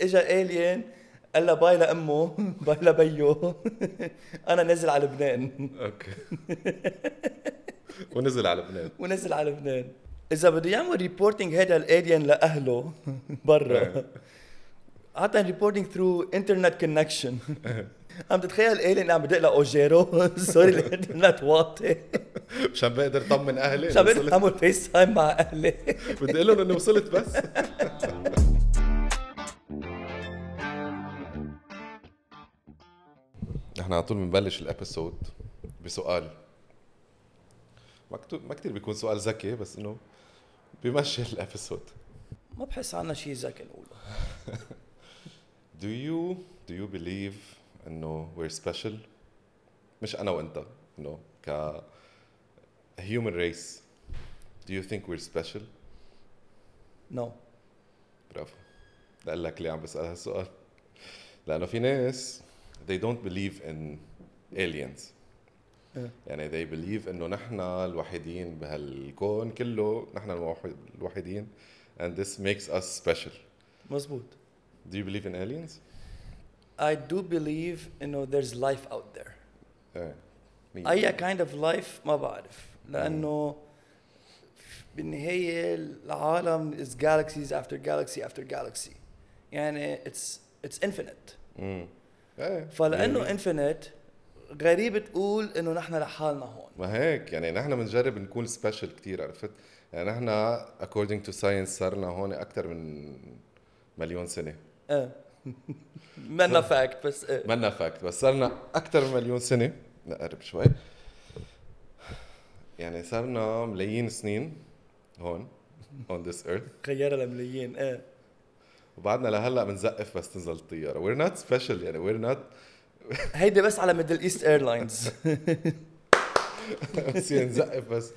إجا alien قال لها bye لامه bye love you أنا نازل على لبنان. okay. ونزل على لبنان. ونزل على لبنان. إذا بده يعمل reporting هذا ال alien لأهله برا. عطى reporting through internet connection عم تتخيل alien عم بدق له Ogero sorry الإنترنت واطي. مشان بقدر طمن أهلي مشان بقدر أعمل Face Time مع أهلي. بدي أقول لهم إني وصلت بس. نحن على طول بنبلش ال episode بسؤال ما كتير ما كثير بيكون سؤال ذكي بس إنه بيمشي ال episode ما بحس عنا شيء ذكي نقوله Do you do you believe إنه we're special؟ مش أنا وأنت إنه ك human race Do you think we're special؟ no. برافو لك ليه عم بسأل هالسؤال لأنه في ناس they don't believe in aliens إيه. يعني they believe انه نحن الوحيدين بهالكون كله نحن الوحي- الوحيدين and this makes us special مزبوط do you believe in aliens I do believe انه there's life out there ايه مية اي بالمية. كايند اوف لايف ما بعرف لانه بالنهايه العالم is galaxies after galaxy after galaxy يعني it's it's infinite مم. إيه. فلأنه infinite غريب تقول إنه نحن لحالنا هون. ما هيك يعني نحن بنجرب نكون سبيشل كتير عرفت؟ يعني نحن according to science صرنا هون أكثر من مليون سنة. إيه. منا fact بس إيه. منا fact بس صرنا أكثر من مليون سنة. نقرب شوي. يعني صرنا ملايين سنين هون on this earth. خيارها لملايين إيه. وبعدنا لهلا بنزقف بس تنزل الطيارة. We're not special يعني. We're not هيدي بس على Middle East Airlines بنصير نزقف بس.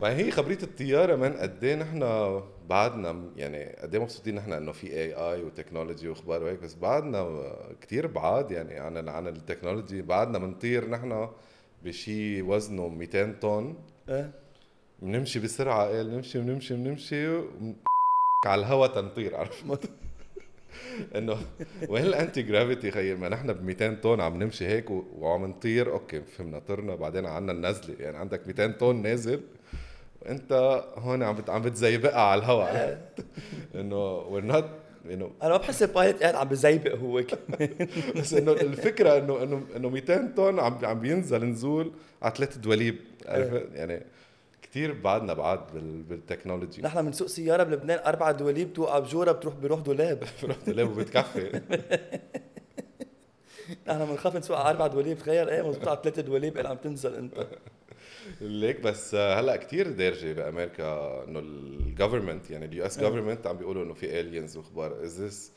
ما هي خبرية الطيارة من قد إيه نحن بعدنا يعني قد إيه مبسوطين نحن إنه في AI و technology وأخبار وهيك بس بعدنا كثير بعاد يعني عن عن ال technology. بعدنا بنطير نحن بشي وزنه 200 طن. إيه. بنمشي بسرعة قال نمشي بنمشي بنمشي على الهواء تنطير عرفت؟ إنه وين ال anti-gravity خيي ما نحن ب 200 طن عم نمشي هيك وعم نطير. okay فهمنا طرنا بعدين عنا النزلة. يعني عندك 200 طن نازل وإنت هون عم عم بتزيبقها على الهواء؟ إنه we're not إنه أنا ما بحس ال pilot قاعد عم بزيبق هو كمان بس إنه الفكرة انه انه إنه 200 طن عم عم بينزل نزول على ثلاث دواليب. عرفت؟ يعني كثير بعدنا بعد بال- بال technology. نحن بنسوق سيارة بلبنان أربع دواليب توقع بجوره بتروح بروح دولاب. رحت ليه وبتكفي. نحن بنخاف نسوق على أربع دواليب تخيل إيه مزبوط على ثلاث دواليب عم تنزل أنت. ليك بس هلأ كثير دارجة بأمريكا إنه ال government يعني ال US government عم بيقولوا إنه في aliens وأخبار. is this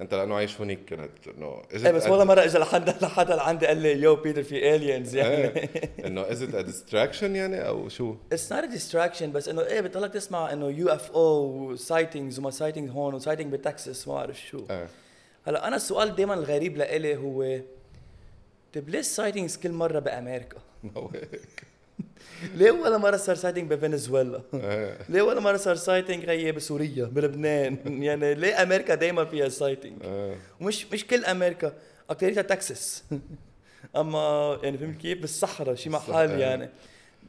انت لأنه عايش هونيك كنت إنه إيه بس ولا مرة اجى لحدا لحدا لعندي قال لي you better في aliens يعني إيه. إنه is it distraction يعني أو شو؟ it's not distraction بس إنه إيه بتضلك تسمع إنه UFO sightings وما sighting هون و sighting بتكساس ما بعرف شو إيه هلا أنا السؤال دائما الغريب لإلي هو طيب ليش sightings كل مرة بأمريكا؟ ما هو هيك ليه ولا مرة صار sighting بفنزويلا؟ ليه ولا مرة صار sighting هي بسوريا بلبنان يعني ليه أمريكا دائما فيها sighting إيه. ومش مش كل أمريكا اكثريتها تكساس أما يعني فهمت كيف بالصحراء شي محل صح. يعني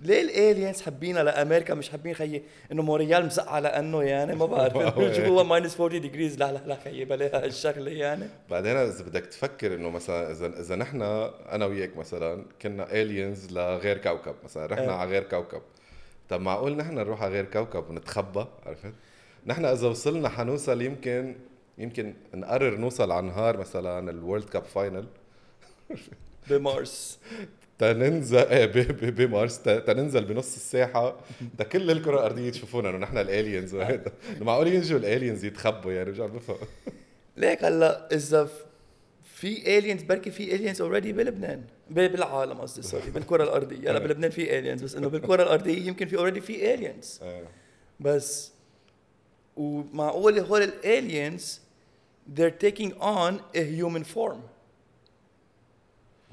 ليه ال aliens حابينها لامريكا مش حابين خيي؟ إنه مونتريال مسقعه لأنه يعني ما بعرف. شو هو minus 40 degrees لا لا لا خيي بلاها هالشغله يعني. بعدين إذا بدك تفكر إنه مثلا إذا إذا نحن أنا وياك مثلا كنا aliens لغير كوكب مثلا رحنا إيه. على غير كوكب. طب معقول نحن نروح على غير كوكب ونتخبى؟ عرفت؟ نحن إذا وصلنا حنوصل يمكن يمكن نقرر نوصل على نهار مثلا ال World Cup final بمارس. تننزل ب- بمارس تننزل بنص الساحة. تكل الكرة الأرضية تشوفونا إنه نحن ال aliens معقول يجوا ال aliens يتخبوا يعني مش عم بفهم. ليك هلأ إذا في aliens بركي في aliens already بلبنان. بالعالم قصدي sorry بالكرة الأرضية. هلا بلبنان في aliens بس إنه بالكرة الأرضية يمكن في already في aliens إيه. بس ومعقول هول ال aliens they're taking on a human form.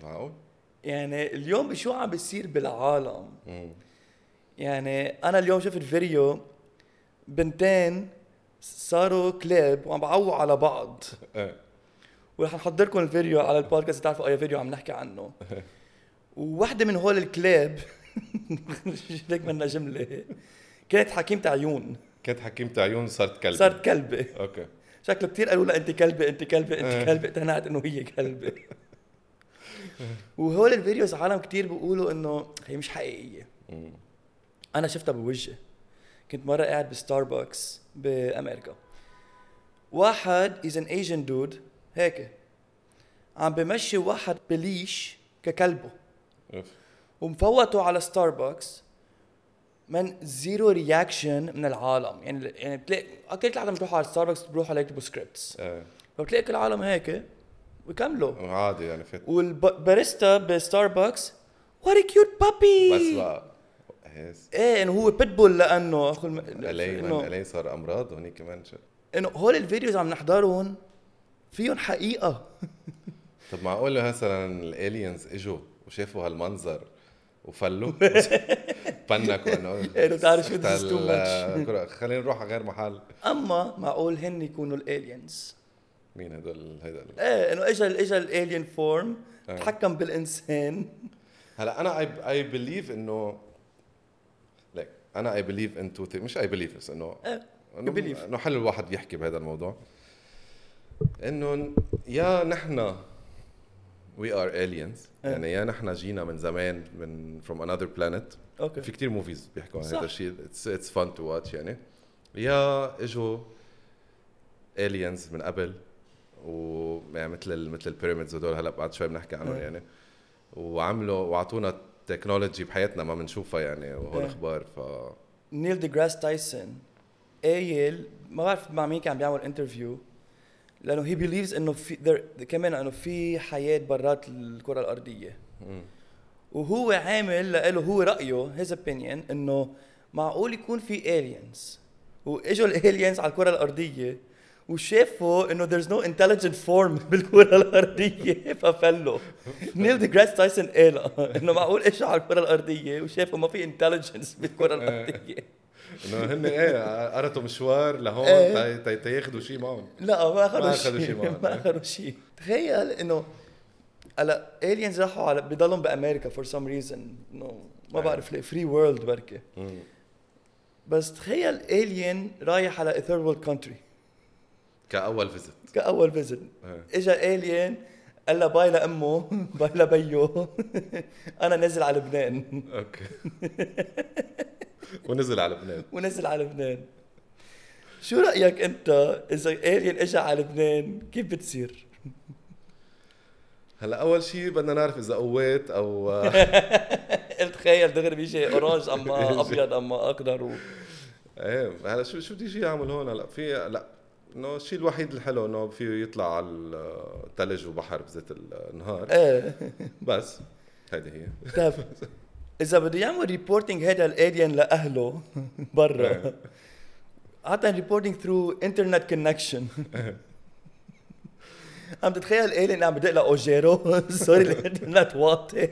معقول؟ يعني اليوم بشو عم بيصير بالعالم؟ مم. يعني أنا اليوم شفت فيديو بنتين صاروا كلاب وعم بعووا على بعض. إيه. ورح نحضركم الفيديو على البودكاست تعرفوا أي فيديو عم نحكي عنه. وواحدة من هول الكلاب هيك منا جملة. كانت حكيمة عيون. كنت حكيمة عيون صارت كلب صارت كلبة. okay. شكله كثير قالوا لها انت كلبة انت كلبة إيه. انت كلبة اقتنعت إنه هي كلبة. وهول ال videos عالم كثير بيقولوا إنه هي مش حقيقية. مم. أنا شفتها بوجهي. كنت مرة قاعد بستاربكس بأمريكا. واحد as in Asian dude هيك. عم بمشي واحد ب leash ككلبه. ومفوته على ستاربكس من zero reaction من العالم. يعني يعني بتلاقي أكيد العالم بتروحوا على ستاربكس بيروحوا على يكتبوا scripts إيه فبتلاقي كل العالم هيك. ويكملوا. عادي يعني فات والباريستا بستاربكس وات كيوت بابي بس بقى هيس. إيه إنه هو بيتبول لأنه أخو الم... ألي من انه ألي صار أمراض هوني كمان شو. إنه هول الفيديوز عم نحضرهم فيهم حقيقة. طب معقول مثلا الالينز إجوا وشافوا هالمنظر وفلوا؟ بنكوا إنه إيه، بتعرف شو is too ال- خلينا نروح على غير محل. أما معقول هن يكونوا ال aliens مين هدول هيدا إيه إنه اجى اجى ال alien form إيه. تحكم بالإنسان. هلا أنا I I believe انه ليك أنا I believe in too مش I believe بس انه إنه You believe. إنه حلو الواحد يحكي بهذا الموضوع. إنه يا نحن we are aliens. إيه. يعني يا نحن جينا من زمان من from another planet. okay. في كتير movies بيحكوا عن. هذا الشيء. اتس فun تو واتش يعني. يا إجوا aliens من قبل. و يعني مثل ال مثل ال pyramids هدول هلأ بعد شوي بنحكي عنهم إيه. يعني وعملوا واعطونا technology بحياتنا ما بنشوفها يعني وهول إيه. أخبار ف Neil deGrasse Tyson قايل ما بعرف مع مين كان عم بيعمل interview لأنه he believes إنه في كمان إنه في حياة برات الكرة الأرضية. وهو عامل لإله هو رأيه his opinion إنه معقول يكون في aliens وإجوا ال aliens على الكرة الأرضية وشافوا إنه there's no intelligent form بالكره الأرضية. ففلوا نيل دي جراس تايسون قال إنه معقول اجوا على الكره الأرضية؟ وشافوا ما في intelligence بالكره الأرضية. إنه هن إيه قرطوا مشوار لهون إيه. تا- تا- تاخذوا شيء معهم. لا ما أخذوا شيء. ما أخذوا شيء تخيل إنه هلا aliens راحوا على بضلهم بأمريكا for some reason إنه ما. بعرف ليه free world بركي بس تخيل alien رايح على third world country كأول visit كأول visit إيه. اجى alien قال لها باي لأمه باي لبيه أنا نازل على لبنان. أوكي. ونزل على لبنان. ونزل على لبنان. شو رأيك أنت إذا alien اجى على لبنان؟ كيف بتصير؟ هلأ أول شيء بدنا نعرف إذا قوات أو قلت تخيل دغري بيجي orange أما أبيض أما أخضر و... إيه. هلأ شو شو بدي يجي يعمل هون؟ هلأ في لا انه الشيء الوحيد الحلو إنه فيه يطلع على الثلج وبحر بذات النهار. إيه. بس هيدي هي. بتعرف إذا بده يعمل reporting هذا ال alien لأهله برا. عادة reporting through internet connection عم تتخيل alien عم بدق لأوجيرو؟ sorry الإنترنت واطي.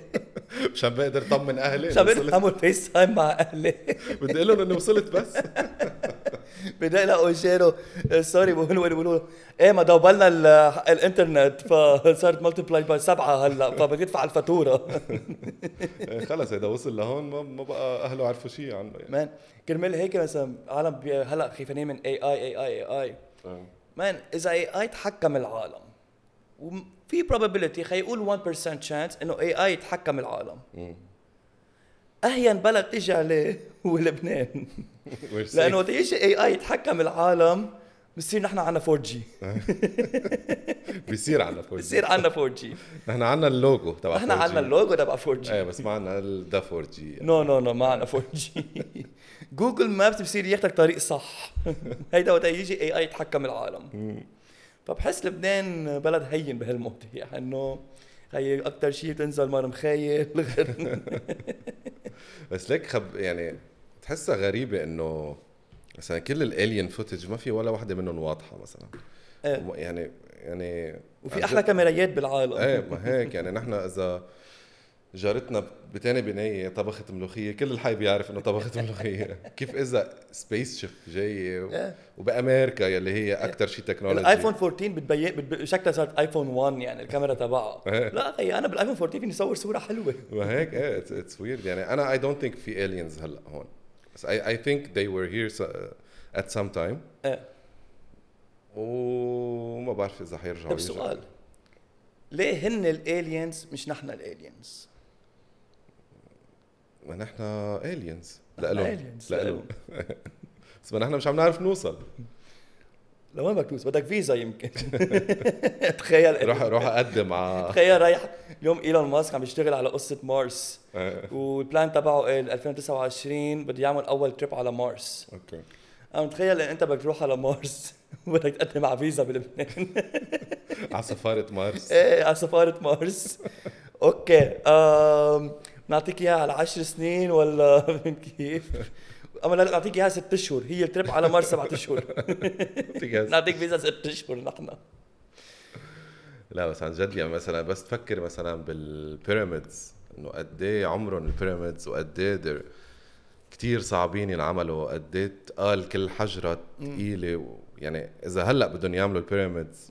مش عم بقدر طمن أهلي مش عم بقدر. أعمل FaceTime مع أهلي. بدي أقول لهم إني وصلت بس. بدق لاوجيرو sorry بقولوا بيقولوا إيه ما دوبلنا ال- الانترنت فصارت multiply by سبعة هلا فبدي ادفع الفاتورة. إيه، خلص إذا وصل لهون ما, ما بقى أهله عرفوا شيء عنه يعني. man كرمال هيك مثلا عالم هلا خايفين من اي اي اي اي اي اي. مان إذا اي اي تحكم العالم وفي probability خلينا نقول 1% chance إنه AI يتحكم العالم. اهين بلد تيجي عليه هو لبنان. لأنه وقت يجي AI يتحكم العالم بصير نحن عنا 4G بيصير عنا فور بصير عنا 4 جي نحن عنا اللوجو تبع نحن عنا اللوجو تبع 4 جي إيه بس ما عنا الدا 4 جي نو نو نو ما عنا 4 جي جوجل مابس بصير ياخدك طريق صح. هيدا وقت يجي اي اي يتحكم العالم فبحس لبنان بلد هين بهالمواضيع إنه هي أكثر شيء تنزل مار مخيل. بس ليك خب يعني تحسها غريبة إنه مثلا كل الالين فوتج ما في ولا وحده منهم واضحة مثلا. إيه. يعني يعني وفي أحلى كاميرايات بالعالم. إيه ما هيك يعني نحن إذا جارتنا بتاني بناية طبخت ملوخية كل الحي بيعرف إنه طبخت ملوخية. كيف إذا spaceship جاي و... إيه. وبأمريكا يلي هي أكثر شيء technology ال iPhone 14 بتبين بتب... شكلها صارت iPhone 1 يعني الكاميرا تبعها. إيه. لا أخي أنا بال iPhone 14 فيني صور صورة حلوة. ما هيك إيه it's weird يعني. أنا I don't think في aliens هلأ هون. بس I I think they were here so- at some time. إيه. وما بعرف إذا حيرجعوا طيب. سؤال. ليه هن ال aliens مش نحن ال aliens؟ ما نحن لإلهم aliens لإلهم بس ما نحن مش عم نعرف نوصل. لوين بدك توصل؟ بدك فيزا يمكن. تخيل. روح روح أقدم على تخيل رايح اليوم إيلون ماسك عم يشتغل على قصة مارس. إيه. وال plan تبعه قال 2029 بده يعمل أول trip على مارس. أوكي. أنا متخيل إن أنت بدك تروح على مارس. وبدك تقدم على فيزا بلبنان. على سفارة مارس. إيه على سفارة مارس. أوكي. نعطيك إياها على 10 سنين ولا فهمت كيف؟ أما لا نعطيك إياها ست أشهر هي ال trip على مارس سبعة أشهر. نعطيك فيزا ست أشهر نحن لا بس عن جد يعني مثلا بس تفكر مثلا بال pyramids إنه قد إيه عمرهم ال pyramids وقد إيه كثير صعبين ينعملوا قد إيه تقال كل حجرة ثقيله يعني إذا هلأ بدهم يعملوا البيراميدز.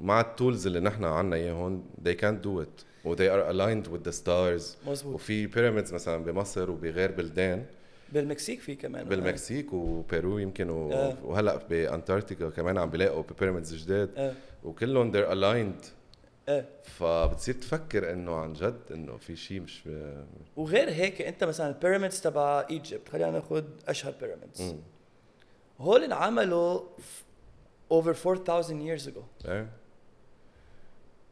مع التولز اللي نحن عنا إياهم they can't do it و they are aligned with the stars. مزبوط وفي بيراميدز مثلا بمصر وبغير بلدان. بالمكسيك في كمان. بالمكسيك وبيرو يمكن و... آه. وهلأ بأنتاركتيكا كمان عم بيلاقوا بيراميدز جداد. إيه وكلهم they're aligned. إيه فبتصير تفكر إنه عن جد إنه في شيء مش وغير هيك أنت مثلا البيراميدز تبع ايجيبت خلينا ناخذ أشهر بيراميدز. هول انعملوا over 4000 years ago. إيه.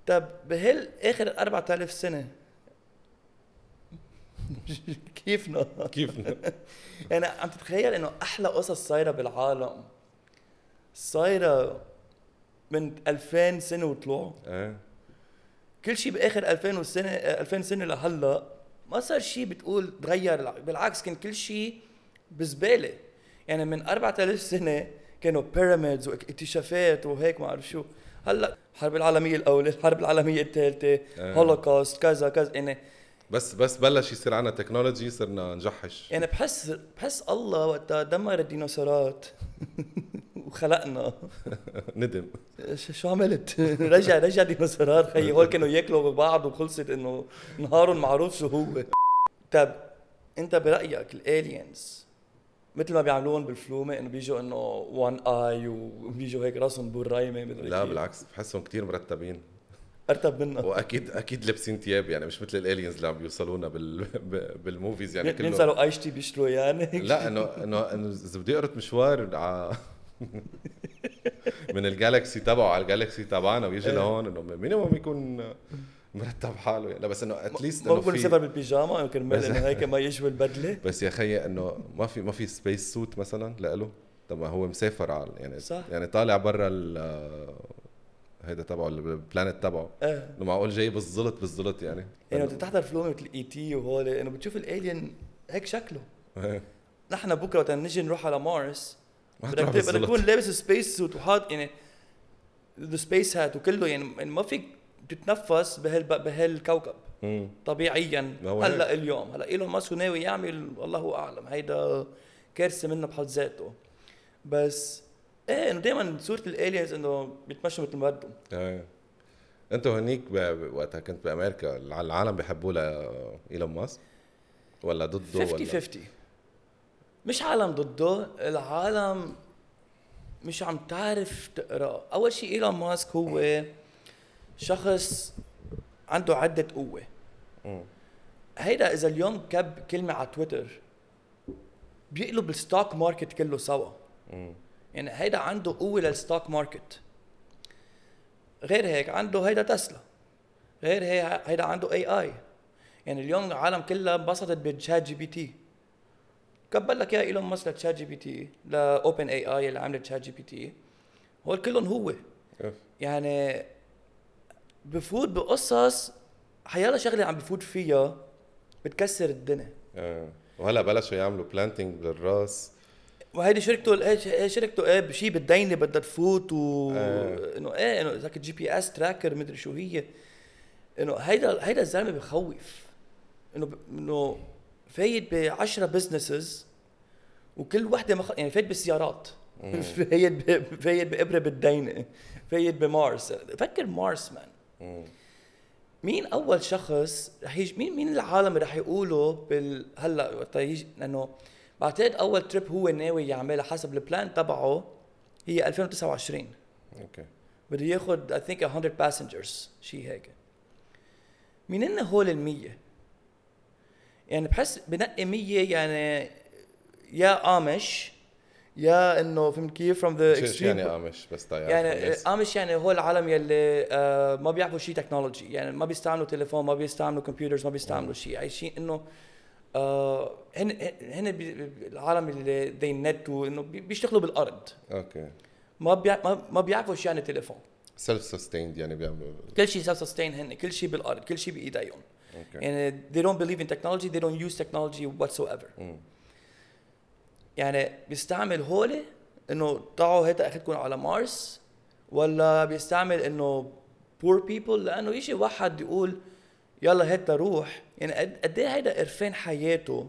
طب بهال آخر 4000 سنة كيفنا؟ كيف يعني عم تتخيل إنه أحلى قصص صايرة بالعالم صايرة من 2000 سنة وطلوع. إيه. كل شيء بآخر 2000 سنه 2000 سنة لهلأ ما صار شيء بتقول تغير بالعكس كان كل شيء بزبالة. يعني من 4000 سنة كانوا pyramids واكتشافات وهيك ما أعرف شو. هلأ الحرب العالمية الأولى الحرب العالمية الثالثة آه. هولوكوست كذا كذا يعني بس بس بلش يصير عنا technology صرنا نجحش. يعني بحس بحس الله وقتها دمر الديناصورات. وخلقنا. ندم. شو عملت؟ رجع رجع ديناصورات خيي هول كانوا ياكلوا ببعض وخلصت إنه نهارهم معروف شو هو. طب أنت برأيك الالينز مثل ما بيعملوهم بالفلومة إنه بيجوا إنه وان اي وبيجوا هيك راسهم بالرايمه مدري لا. بالعكس بحسهم كتير مرتبين. أرتب منا وأكيد أكيد لابسين ثياب يعني مش مثل الالينز اللي عم بيوصلونا بال بالموفيز يعني كله بينزلوا ايشتي بيشتروا يعني لا إنه إنه إذا بدي اقرط مشوار ع... من ال galaxy تبعه على ال galaxy تبعنا ويجي إيه. لهون إنه minimum يكون مرتب حاله. يعني لا بس إنه at least إنه في يسافر بالبيجاما بس- انه هيك ما يشوي البدلة. بس يا خيي إنه ما في ما في space suit مثلا لإله؟ طب ما هو مسافر على يعني صح. يعني طالع برا ال هيدا تبعه ال planet تبعه. إيه. إنه معقول جاي بالزلط بالزلط يعني؟ يعني بدك تحضر فلومه مثل E.T. وهول. إنه بتشوف ال alien هيك شكله. نحن بكرة وقت نجي نروح على مارس ما بدك بدك تكون لابس space suit وحاط يعني the space hat وكله. يعني ما فيك تتنفس بهال بهالكوكب مم. طبيعيا. هلأ اليوم هلأ إيلون ماسك ناوي يعمل الله أعلم هيدا كارثة منه بحد ذاته. بس إيه إنه دائما صورة ال aliens إنه بيتمشوا مثل ما بدهم. إيه. أنتوا هنيك وقتها كنت بأمريكا الع- العالم بيحبوا لايلون ماسك؟ ولا ضده 50 ولا 50 مش عالم ضده العالم مش عم تعرف تقرأ. أول شيء إيلون ماسك هو شخص عنده عدة قوة. هيدا إذا اليوم كب كلمة على تويتر بيقلب ال stock market كله سوا. يعني هيدا عنده قوة لل stock market. غير هيك عنده هيدا تسلا. غير هي هيدا عنده AI يعني اليوم العالم كلها انبسطت ب ChatGPT كبل لك يا إيلون ماسك ل ChatGPT ل OpenAI اللي عملت ChatGPT هول كلهم هو. إيه. يعني بفوت بقصص حيلا شغلة عم بفوت فيها بتكسر الدنيا. إيه وهلا بلشوا يعملوا planting بالراس. وهيدي شركته هي شركته إيه بشي بالدينة بدها تفوت و آه. إنه إيه إنه ذاك ال GPS tracker مدري شو هي. إنه هيدا هيدا الزلمة بخوف. إنه إنه فايت ب 10 businesses وكل وحدة مخ... يعني فايت بالسيارات. فايت ب... فايت بإبرة بالدينة. فايت بمارس. فكر Mars man مين أول شخص رح يجي مين مين العالم رح يقولوا بال هلأ وقت يجي لأنه بعتقد أول trip هو ناوي يعملها حسب ال plan تبعه هي 2029 أوكي. بده ياخذ اي ثينك 100 باسنجرز شيء هيك. مين هن هول ال 100 يعني بحس بنقي 100 يعني يا آمش يا إنه فهمت كيف فروم ذا شو يعني قامش بس طيب يعني قامش يعني هو العالم يلي آه ما بيعرفوا شيء تكنولوجي يعني ما بيستعملوا تليفون ما بيستعملوا كمبيوترز ما بيستعملوا شيء عايشين إنه آه هن هن العالم اللي ذي نت وانه بي- بيشتغلوا بالأرض. أوكي. ما بيع ما, بيعرفوا شو يعني تليفون self-sustained يعني بيعملوا كل شيء self-sustained هن كل شيء بالأرض كل شيء بإيديهم. Okay. يعني they don't believe in technology they don't use technology whatsoever. مم. يعني بيستعمل هولي إنه طلعوا هيدا اخذكم على مارس ولا بيستعمل إنه poor people لأنه يجي واحد يقول يلا هيدا روح. يعني قد إيه هيدا قرفان حياته؟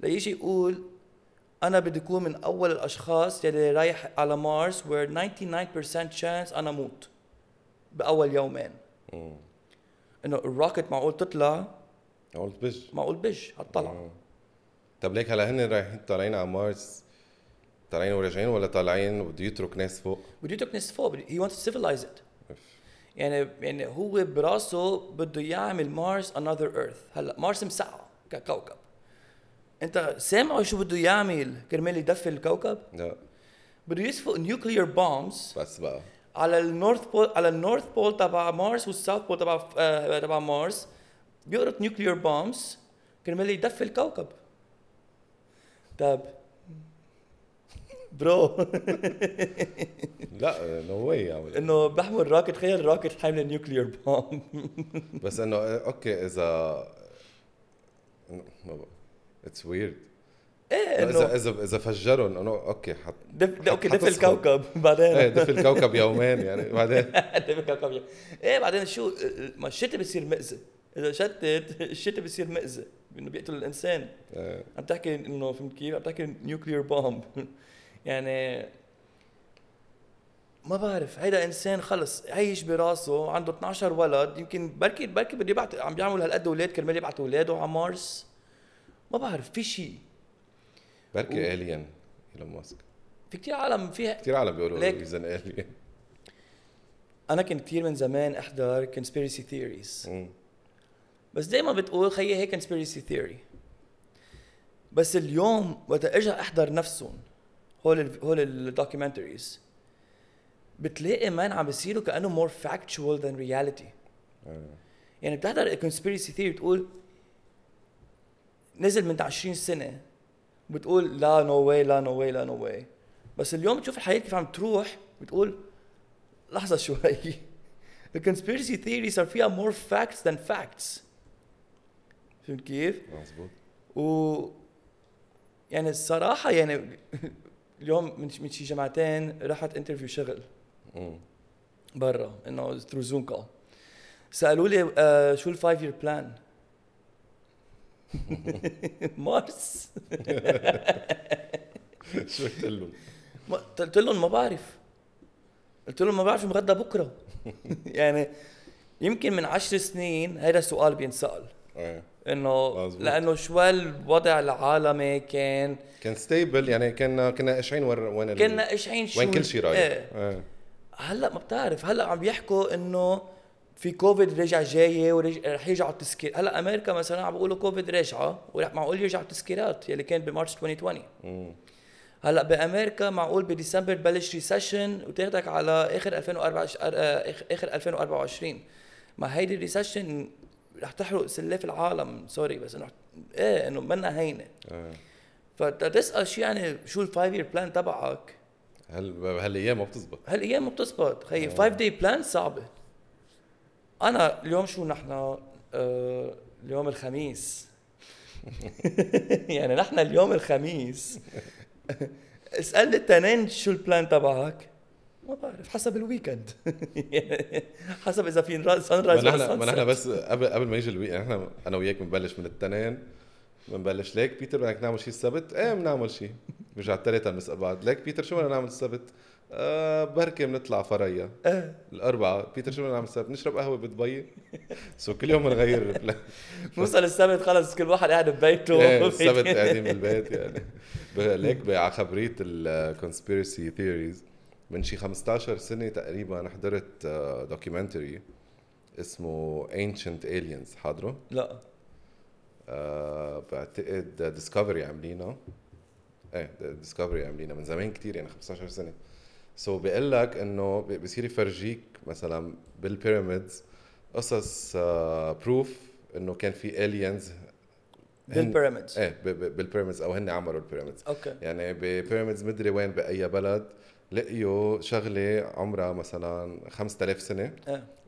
ليجي يقول أنا بدي أكون من أول الأشخاص يلي رايح على مارس where 99% chance أنا موت بأول يومين. إنه الروكت معقول تطلع؟ قلت بج معقول بج هتطلع. طب ليك هلا هن رايحين طالعين على مارس؟ طالعين وراجعين ولا طالعين؟ وبده يترك ناس فوق؟ بده يترك ناس فوق wants to civilize it. يعني يعني هو براسه بده يعمل مارس another earth. هلا مارس مسقعه ككوكب. انت سامعه شو بده يعمل كرمال يدفي الكوكب؟ لا. بده يسفق nuclear bombs بس بقى. على ال North Pole على ال North Pole تبع مارس وال South Pole تبع آه، تبع مارس. بيقرط nuclear bombs كرمال يدفي الكوكب. طب. Bro. لا no way إنه بحمل rocket تخيل rocket حامله nuclear bomb. بس إنه okay إذا it's weird إيه إذا إنه إذا إذا فجرهم إنه okay حط دف okay دف. الكوكب إيه بعدين دف الكوكب يومين يعني بعدين. دف الكوكب إيه بعدين شو ما الشتاء بصير مأذي إذا شتت الشتاء بصير مأذي إنه بيقتل الإنسان. إيه. عم تحكي إنه فهمت كيف؟ عم تحكي nuclear bomb يعني ما بعرف هيدا إنسان خلص عايش براسه عنده 12 ولد يمكن بركي بركي بده يبعت عم بيعمل هالقد أولاد كرمال يبعت أولاده على مارس. ما بعرف في شيء بركي الين إيلون ماسك. في كثير عالم فيها كثير عالم بيقولوا ليك. ريزن الين أنا كنت كثير من زمان احضر conspiracy theories. بس دائما بتقول خيي هيك conspiracy theory. بس اليوم وقت ارجع أحضر نفسهم هول ال هول ال documentaries بتلاقي man عم بيصيروا كأنه more factual than reality. يعني بتحضر conspiracy theory بتقول نزل من 20 سنة بتقول لا no way لا no way لا no way بس اليوم بتشوف الحياة كيف عم تروح بتقول لحظة شوي. Conspiracy theories صار فيها more facts than facts. فهمت كيف؟ مزبوط و يعني الصراحة يعني اليوم من من شي جمعتين رحت interview شغل. برا إنه through Zoom call سألوا لي آه شو ال five year plan مارس شو قلت لهم؟ قلت لهم ما بعرف قلت لهم ما بعرف شو مغدى بكرة يعني يمكن من عشر سنين هذا السؤال بينسأل إيه. إنه. لأنه شو الوضع العالمي كان كان stable يعني كنا كنا قاشعين وين كنا قشعين شو وين كل شيء رايح إيه إيه. هلأ ما بتعرف هلأ عم بيحكوا إنه في كوفيد رجع جاي ورح يرجعوا التسكير هلأ أمريكا مثلا عم بيقولوا كوفيد راجعه ورح معقول يرجعوا التسكيرات يلي كان بمارس 2020 مم. هلأ بأمريكا معقول بديسمبر تبلش recession وتاخدك على آخر 2024 آه، آخ- آخر 2024 ما هيدي ال recession رح تحرق سلاف العالم. Sorry بس إنه إيه إنه منا هينة. إيه. فتسال شو يعني شو ال five year plan تبعك؟ هل هالأيام ما بتزبط؟ هالأيام ما بتزبط. خيي 5 day plan صعبة. أنا اليوم شو نحن؟ آه اليوم الخميس. يعني نحن اليوم الخميس. اسألني التنين شو ال plan تبعك. ما بعرف. حسب ال weekend حسب إذا في sun ما rise نحن ما نحن بس قبل قبل ما يجي ال week نحن أنا وياك بنبلش من التنين. بنبلش ليك بيتر بدك نعمل شيء السبت؟ إيه بنعمل شيء برجع الثلاثة بنسأل بعض ليك بيتر شو بدنا نعمل السبت؟ آه بركي بنطلع فريا. إيه. الأربعة. بيتر شو بدنا نعمل السبت؟ نشرب قهوة بدبي so كل يوم بنغير ال plan نوصل السبت خلص كل واحد قاعد ببيته. إيه السبت قاعدين بالبيت يعني. ليك على خبرية ال conspiracy theories من شي 15 سنة تقريبا حضرت documentary اسمه Ancient Aliens. حاضره؟ لا. آه بعتقد Discovery عاملينه. إيه Discovery عاملينه من زمان كتير يعني 15 سنة. so بيقول لك إنه بصير يفرجيك مثلا بال pyramids قصص proof إنه كان في aliens بال pyramids إيه بالبيراميدز أو هن عملوا ال pyramids okay. يعني ب pyramids مدري وين بأي بلد. لقيوا شغلة عمرها مثلا 5000 سنة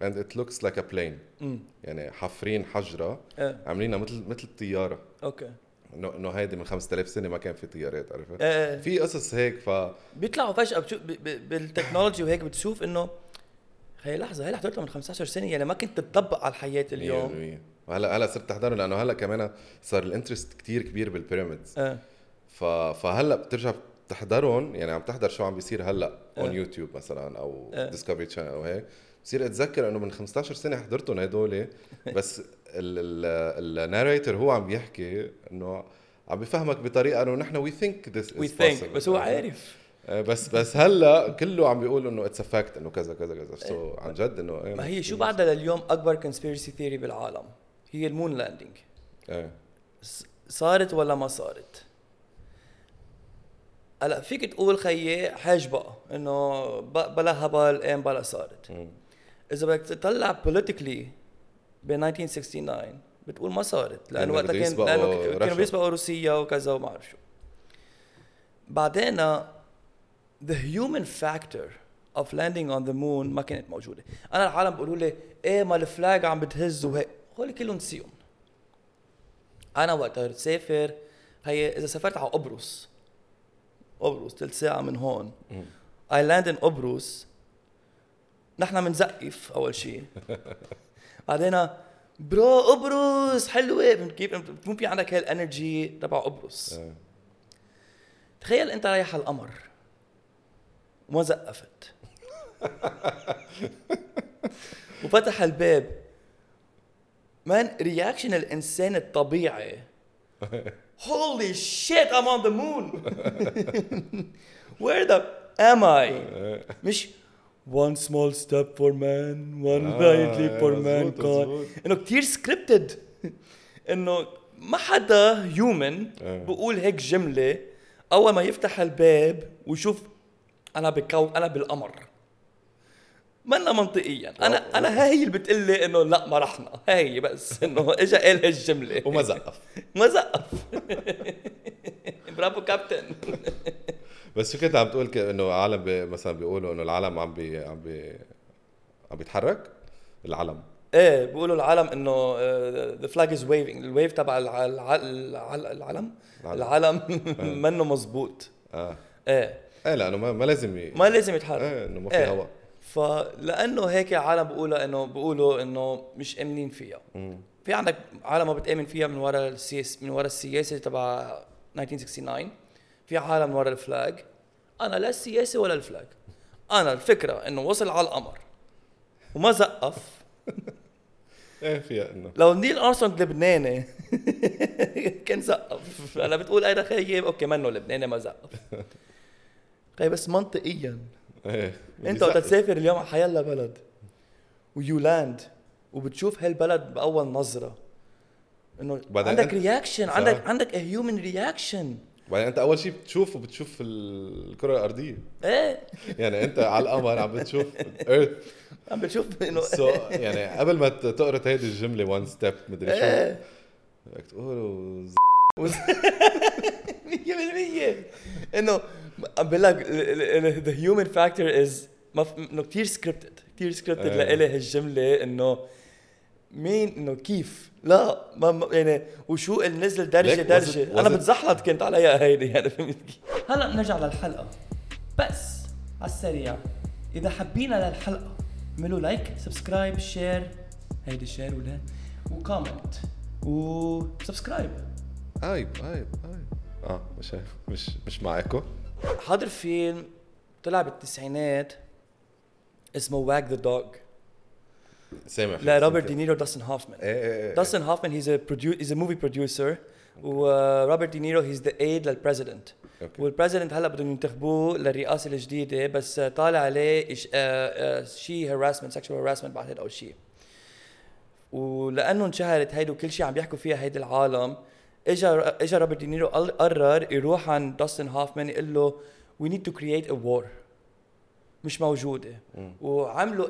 and it looks like a plane. امم يعني حافرين حجرة إيه عاملينها مثل مثل الطيارة. okay. انه إنه هيدي من 5000 سنة ما كان في طيارات عرفت؟ إيه إيه في قصص هيك ف بيطلعوا فجأة بتشوف ب- ب- بال technology وهيك بتشوف إنه هي لحظة هي حضرتها من 15 سنة يعني ما كنت تطبق على الحياة اليوم. 100% وهلا هلا صرت تحضرهم لأنه هلا كمان صار ال interest كتير كبير بال pyramids ف... فهلا بترجع بتحضرهم؟ يعني عم تحضر شو عم بيصير هلأ on إيه. يوتيوب مثلا أو. Discovery Channel أو هيك؟ بصير أتذكر إنه من 15 سنة حضرتهم هدول بس ال narrator هو عم بيحكي إنه عم بفهمك بطريقة إنه نحن we think this we think بس هو عارف. آه، بس بس هلأ كله عم بيقول إنه it's fact إنه كذا كذا كذا. so عن جد إنه إيه، ما هي شو بعدها لليوم أكبر conspiracy theory بالعالم؟ هي ال moon landing إيه صارت ولا ما صارت؟ هلا فيك تقول خيي حاج بقى إنه بلا هبل إيه بلا صارت. إذا بدك تطلع politically ب 1969 بتقول ما صارت لأنه لأنه وقتها كان لأنه. كانوا بيسبقوا روسيا وكذا وما بعرف شو بعدين the human factor of landing on the moon ما كانت موجودة أنا العالم بيقولوا لي إيه ما الفلاج عم بتهز وهيك هول كلهم نسيهم أنا وقتها تسافر هي إذا سافرت على قبرص قبرص ثلث ساعة من هون. اي لاند ان قبرص. نحن بنزقف أول شيء بعدين bro قبرص حلوة. كيف بتكون في عندك هاي ال energy تبع قبرص. إيه. تخيل أنت رايح على القمر. وما زقفت. وفتح الباب. man reaction الانسان الطبيعي. Holy shit I'm on the moon. Where the am I? مش one small step for man one آه، giant leap for mankind. انه كثير سكريبتد انه ما حدا هيومن آه. بقول هيك جملة أول ما يفتح الباب ويشوف أنا بكو أنا بالقمر. منا منطقيا. أنا أنا هاي اللي بتقول لي إنه لا ما رحنا. هاي بس إنه اجى قال هالجملة. وما زقف. ما زقف. برافو كابتن. بس شو كنت عم تقول إنه عالم بي مثلا بيقولوا إنه العالم عم بي عم بي عم بيتحرك؟ العلم. إيه بيقولوا العالم إنه the flag is waving ال wave تبع الع- الع- الع- العلم؟ العلم. العلم منه مزبوط آه. إيه. إيه لأنه ما, ما لازم ي... ما لازم يتحرك. إيه إنه ما في إيه. هواء فلأنه هيك العالم بيقولوا إنه بيقولوا إنه مش آمنين فيها. مم. في عندك عالم ما بتآمن فيها من وراء السياسة من وراء السياسة تبع 1969 في عالم من وراء ال flag أنا لا السياسة ولا ال flag أنا الفكرة إنه وصل على القمر. وما زقف. إيه فيها إنه. لو نيل ارمسترونج لبناني كان زقف. أنا بتقول أنا خيب okay منه لبناني ما زقف. طيب بس منطقيا إيه. أنت وقت. تسافر اليوم على حيلا بلد و you land وبتشوف هالبلد بأول نظرة. إنه عندك reaction. عندك عندك human reaction بعدين أنت أول شيء بتشوف الكرة الأرضية. إيه. يعني أنت على القمر عم بتشوف Earth عم بتشوف إنه so يعني قبل ما تقرأ هيدي الجملة one step مدري شو. إيه. بدك تقول 100% إنه بقول لك the human factor is إنه كثير scripted كثير scripted. لإلي هالجملة إنه مين إنه كيف؟ لا ما ما- يعني وشو النزل درجة درجة. وزت- أنا بتزحلط كنت عليها هيدي يعني فهمت كيف؟ هلا نرجع للحلقة. بس على السريع إذا حابين للحلقة اعملوا like subscribe share هيدي share ولا؟ و comment و subscribe عيب عيب عيب آه مش مش مش معاكم حاضر فيلم طلع بالتسعينات اسمه Wag the Dog سامع لروبرت دينيرو وداستن هوفمان إيه إيه إيه. داستن هوفمان he's a he's a movie producer وروبرت دينيرو he's the aide لل president وال president هلا بدهم ينتخبوه للرئاسة الجديدة بس طالع عليه شيء harassment sexual harassment بعتقد أو شيء ولأنه انشهرت هيدي وكل شيء عم بيحكوا فيها هيدي العالم اجى اجى روبرت دينيرو قرر يروح عند داستن هوفمان يقول له we need to create a war. مش موجودة. مم. وعملوا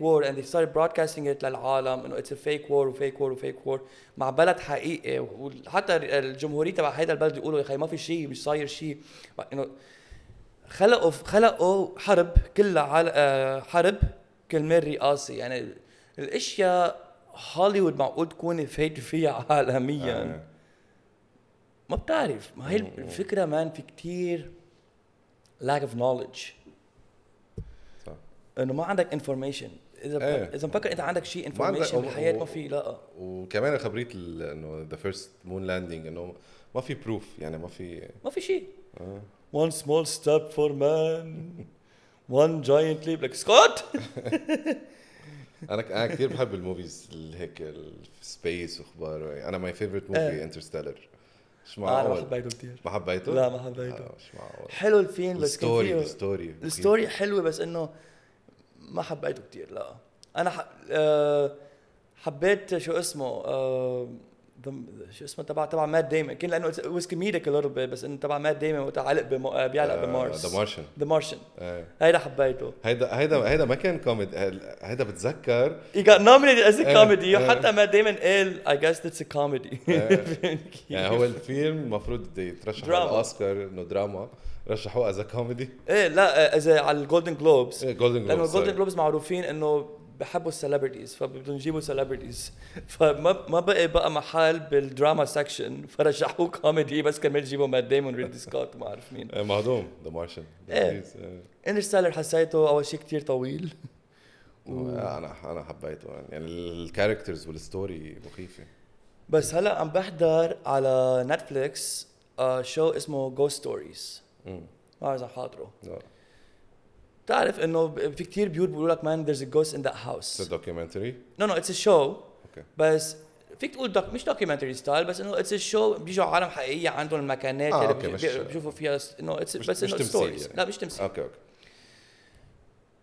war and they started broadcasting it للعالم إنه a fake war وفيك war وفيك war. مع بلد حقيقي. وحتى الجمهورية تبع هيدا البلد يقولوا يا أخي ما في شيء مش صاير شيء. إنه خلقوا خلقوا حرب كلها عال... آه، حرب كرمال رئاسي يعني الأشياء هوليوود معقول تكون فايت فيها عالميا. آه. ما بتعرف. ما هي. الفكرة man في كتير lack of knowledge. صح. إنه ما عندك information إذا إيه. إذا مفكر إنت عندك شيء ما عندك- information بالحياة ما في لا. وكمان خبرية ال- إنه the first moon landing إنه ما في proof يعني ما في ما في شيء. one small step for man. One giant leap. Like سكوت أنا أنا كثير بحب ال movies اللي هيك ال space وأخبار. أنا my favorite movie. Interstellar مش أنا ما معقول حبيته كثير ما حبيته؟ لا ما حبيته آه، مش معقول. حلو الفيلم بس ال story ال story. ال story حلوة بس إنه ما حبيته كثير لا. أنا ح... آه حبيت شو اسمه the- شو اسمه تبع تبع Matt Damon كان لأنه a little bit بس إنه تبع Matt Damon وقت علق. آه، بيعلق ب Mars. The Martian The Martian هيدا حبيته. هيدا هيدا هيدا ما كان كوميدي هيدا بتذكر؟ As a إيه، comedy. إيه. وحتى Matt Damon قال guess that's a comedy. إيه. يعني هو الفيلم المفروض يترشح على. الأوسكار إنه دراما رشحوه as comedy إيه لا اذا على ال Golden Globes Golden لأنه Globe ال Golden Globes معروفين إنه بحبوا ال celebrities فبدهم يجيبوا celebrities فما ما بقى بقى محل بال drama section فرشحوه كوميدي بس كرمال يجيبوا Matt Damon Ridley Scott وما عارف مين. مهضوم The Martian إيه. Interstellar حسيته أول شيء كتير طويل. أنا أنا حبيته يعني ال characters وال story مخيفة. بس هلا عم بحضر على Netflix آه شو اسمه ghost stories. ما بعرف إذا حاضره. لا بتعرف إنه في كتير بيوت بيقولوا لك man there's a ghost in that house. documentary no no it's a show بس فيك تقول doc مش documentary style بس إنه it's show بيجوا عالم حقيقية عندهم المكانات آه، اللي مش- بيشوفوا فيها إنه it's بس إنه stories يعني. لا مش تمثيل. okay okay.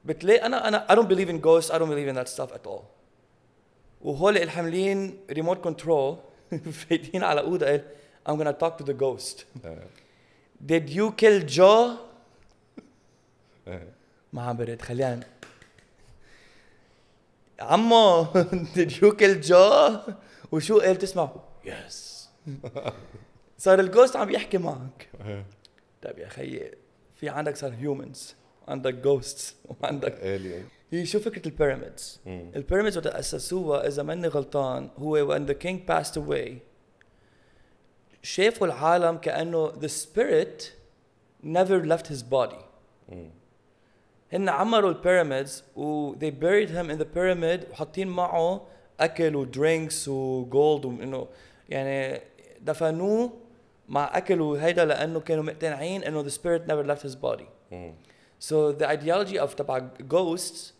بتلاقي أنا أنا I don't believe in ghosts. I don't believe in that stuff at all. وهول الحاملين remote control فايتين على أوضة قال I'm gonna talk to the ghost. آه. did you kill Joe? آه. ما عم برد خلينا عمو did you kill Joe وشو قال؟ تسمع yes صار ال ghost عم يحكي معك. طيب يا خيي في عندك صار humans عندك ghosts وعندك alien هي شو فكرة ال pyramids. ال pyramids وقت أسسوها إذا ماني غلطان هو when the king passed away شافوا العالم كأنه the spirit never left his body. هن عمروا ال pyramids و they buried him in the pyramid وحاطين معه أكل و drinks و gold وانه يعني دفنوه مع أكل وهيدا لأنه كانوا مقتنعين إنه the spirit never left his body. So the ideology of تبع ghosts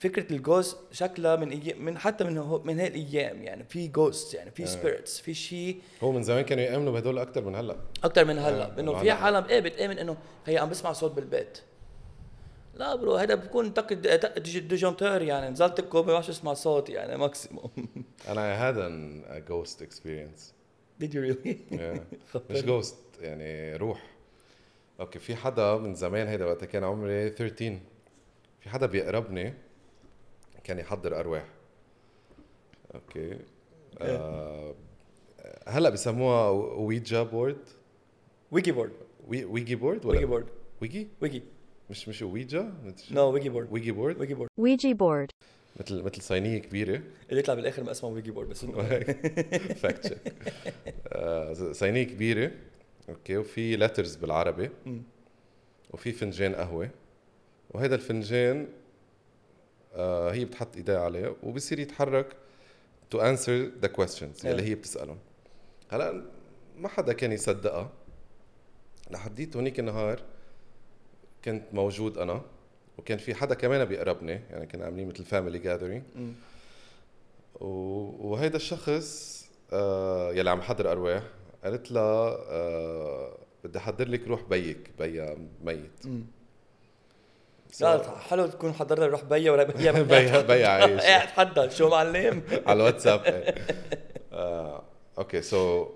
فكرة ال ghost شكلها من إي... من حتى من هو... من هاي الأيام يعني في ghost يعني في آه. spirits في شيء هو من زمان كانوا يامنوا بهدول أكثر من هلأ أكثر من هلأ آه، إنه. في عالم إيه بتامن إنه هي عم بسمع صوت بالبيت لا bro هذا بكون طق disjoncteur يعني. نزلت الكوبي ما اسمع صوت يعني maximum أنا هذا ghost experience Did you really؟ مش ghost يعني روح. okay في حدا من زمان هيدا وقت كان عمري 13 في حدا بيقربني كان يحضر أرواح. okay آه هلأ بسموها Ouija board wiki board وي Ouija board ولا board Ouija wiki مش مش Ouija no wiki board Ouija board wiki board Ouija board. مثل مثل صينية كبيرة. اللي يطلع بالآخر ما اسمه wiki board بس. fact check صينية كبيرة. okay وفي letters بالعربي. وفي فنجان قهوة. وهذا الفنجان آه هي بتحط ايديها عليه وبصير يتحرك to answer the questions اللي. هي بتسألهم. هلأ ما حدا كان يصدقها. لحديت هونيك النهار كنت موجود أنا وكان في حدا كمان بيقربني يعني كنا عاملين مثل family gathering. وهيدا الشخص آه يلي عم حضر أرواح قالت لها آه بدي أحضر لك روح بيك بيا ميت. لا حلو تكون حضرت روح بيا ولا بيا بيا بيا عايش. قاعد حضر شو معلم؟ على الواتساب إيه. آه، okay so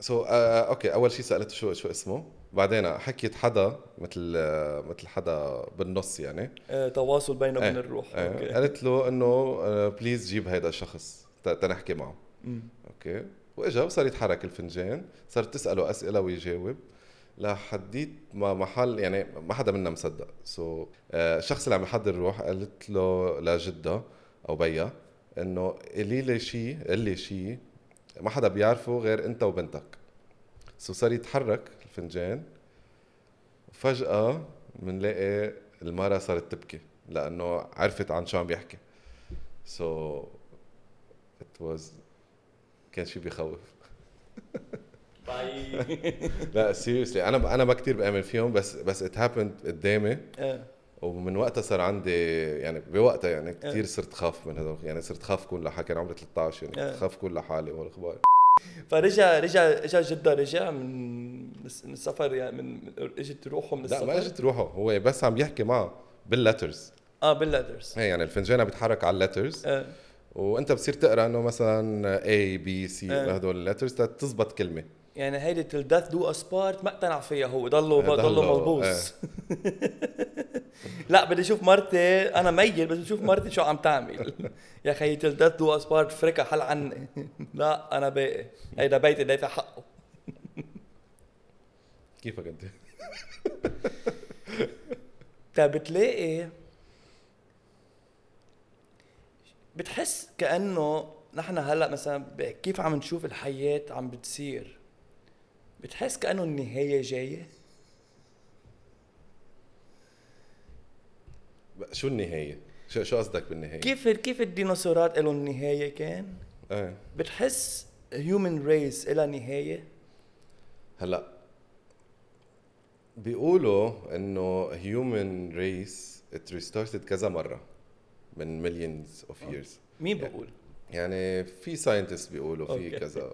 so okay أول شيء سالته شو شو اسمه؟ بعدين حكيت حدا مثل آه، مثل حدا بالنص يعني. آه، تواصل بينه وبين إيه، الروح. إيه. okay. قالت له إنه please جيب هيدا الشخص تنحكي معه. مم. okay وإجا وصار يتحرك الفنجان صارت تسأله أسئلة ويجاوب. لحديت ما محل يعني ما حدا منا مصدق. so so, الشخص اللي عم يحضر الروح قالت له لجدة أو بيا إنه قولي لي شيء قل لي شيء ما حدا بيعرفه غير انت وبنتك. so صار يتحرك الفنجان وفجأة بنلاقي المرة صارت تبكي لأنه عرفت عن شو عم بيحكي. so so, it was كان شيء بيخوف. باي. لا seriously أنا أنا ما كثير بآمن فيهم بس بس it happened قدامي. آه. ومن وقتها صار عندي يعني بوقتها يعني إيه. كثير صرت خاف من هذول يعني صرت خاف كون لحالي كان عمري 13 يعني إيه. كنت خاف كون لحالي والاخبار فرجع رجع اجى جدة رجع من من السفر يعني من إجت روحه من لا السفر ما إجت روحه هو بس عم يحكي معه باللترز آه بالليترز هي يعني الفنجان عم بيتحرك على اللترز آه. وأنت بتصير تقرأ إنه مثلا B C إيه. هدول اللترز تزبط كلمة يعني هيدي تل دو اسبارت ما اقتنع فيها هو ضله ضله- ضله ملبوس لا بدي أشوف مرتي أنا ميت بس بشوف مرتي شو عم تعمل. يا خيي till death do us part فركة حل عني. لا أنا باقي هيدا بيتي دافع حقه كيفك أنت؟ طيب بتلاقي بتحس كأنه نحن هلأ مثلا كيف عم نشوف الحياة عم بتصير؟ بتحس كأنه النهاية جاية؟ شو النهاية؟ شو شو قصدك بالنهاية؟ كيف كيف الديناصورات لهم نهاية كان؟ إيه بتحس human race لها نهاية؟ هلأ بيقولوا إنه human race it restarted كذا مرة من millions of years مين بقول يعني في scientist بيقولوا في. كذا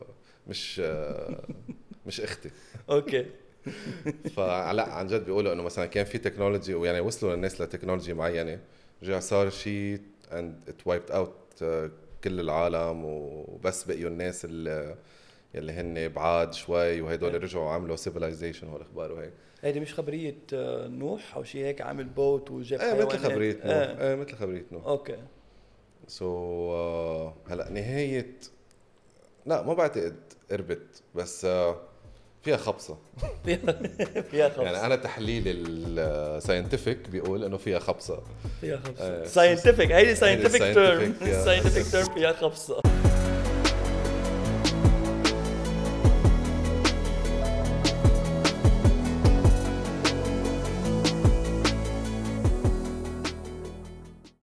مش آه، مش أختي. أوكي. فلا عن جد بيقولوا إنه مثلا كان في technology ويعني وصلوا للناس ل technology معينة رجع صار شيء and it wiped out كل العالم وبس بقيوا الناس اللي يلي هن بعاد شوي وهدول. رجعوا عملوا civilization والاخبار وهيك هيدي مش خبرية آه، نوح أو شيء هيك عامل boat وجاب إيه مثل؟ خبرية نوح آه. إيه مثل خبرية نوح أوكي so هلأ نهاية لا ما بعتقد قربت بس آه، فيها خبصة. فيها فيها خبص يعني أنا تحليلي ال scientific بيقول إنه فيها خبصة. فيها خبصة. آه. scientific هيدي scientific term. scientific term فيها خبصة.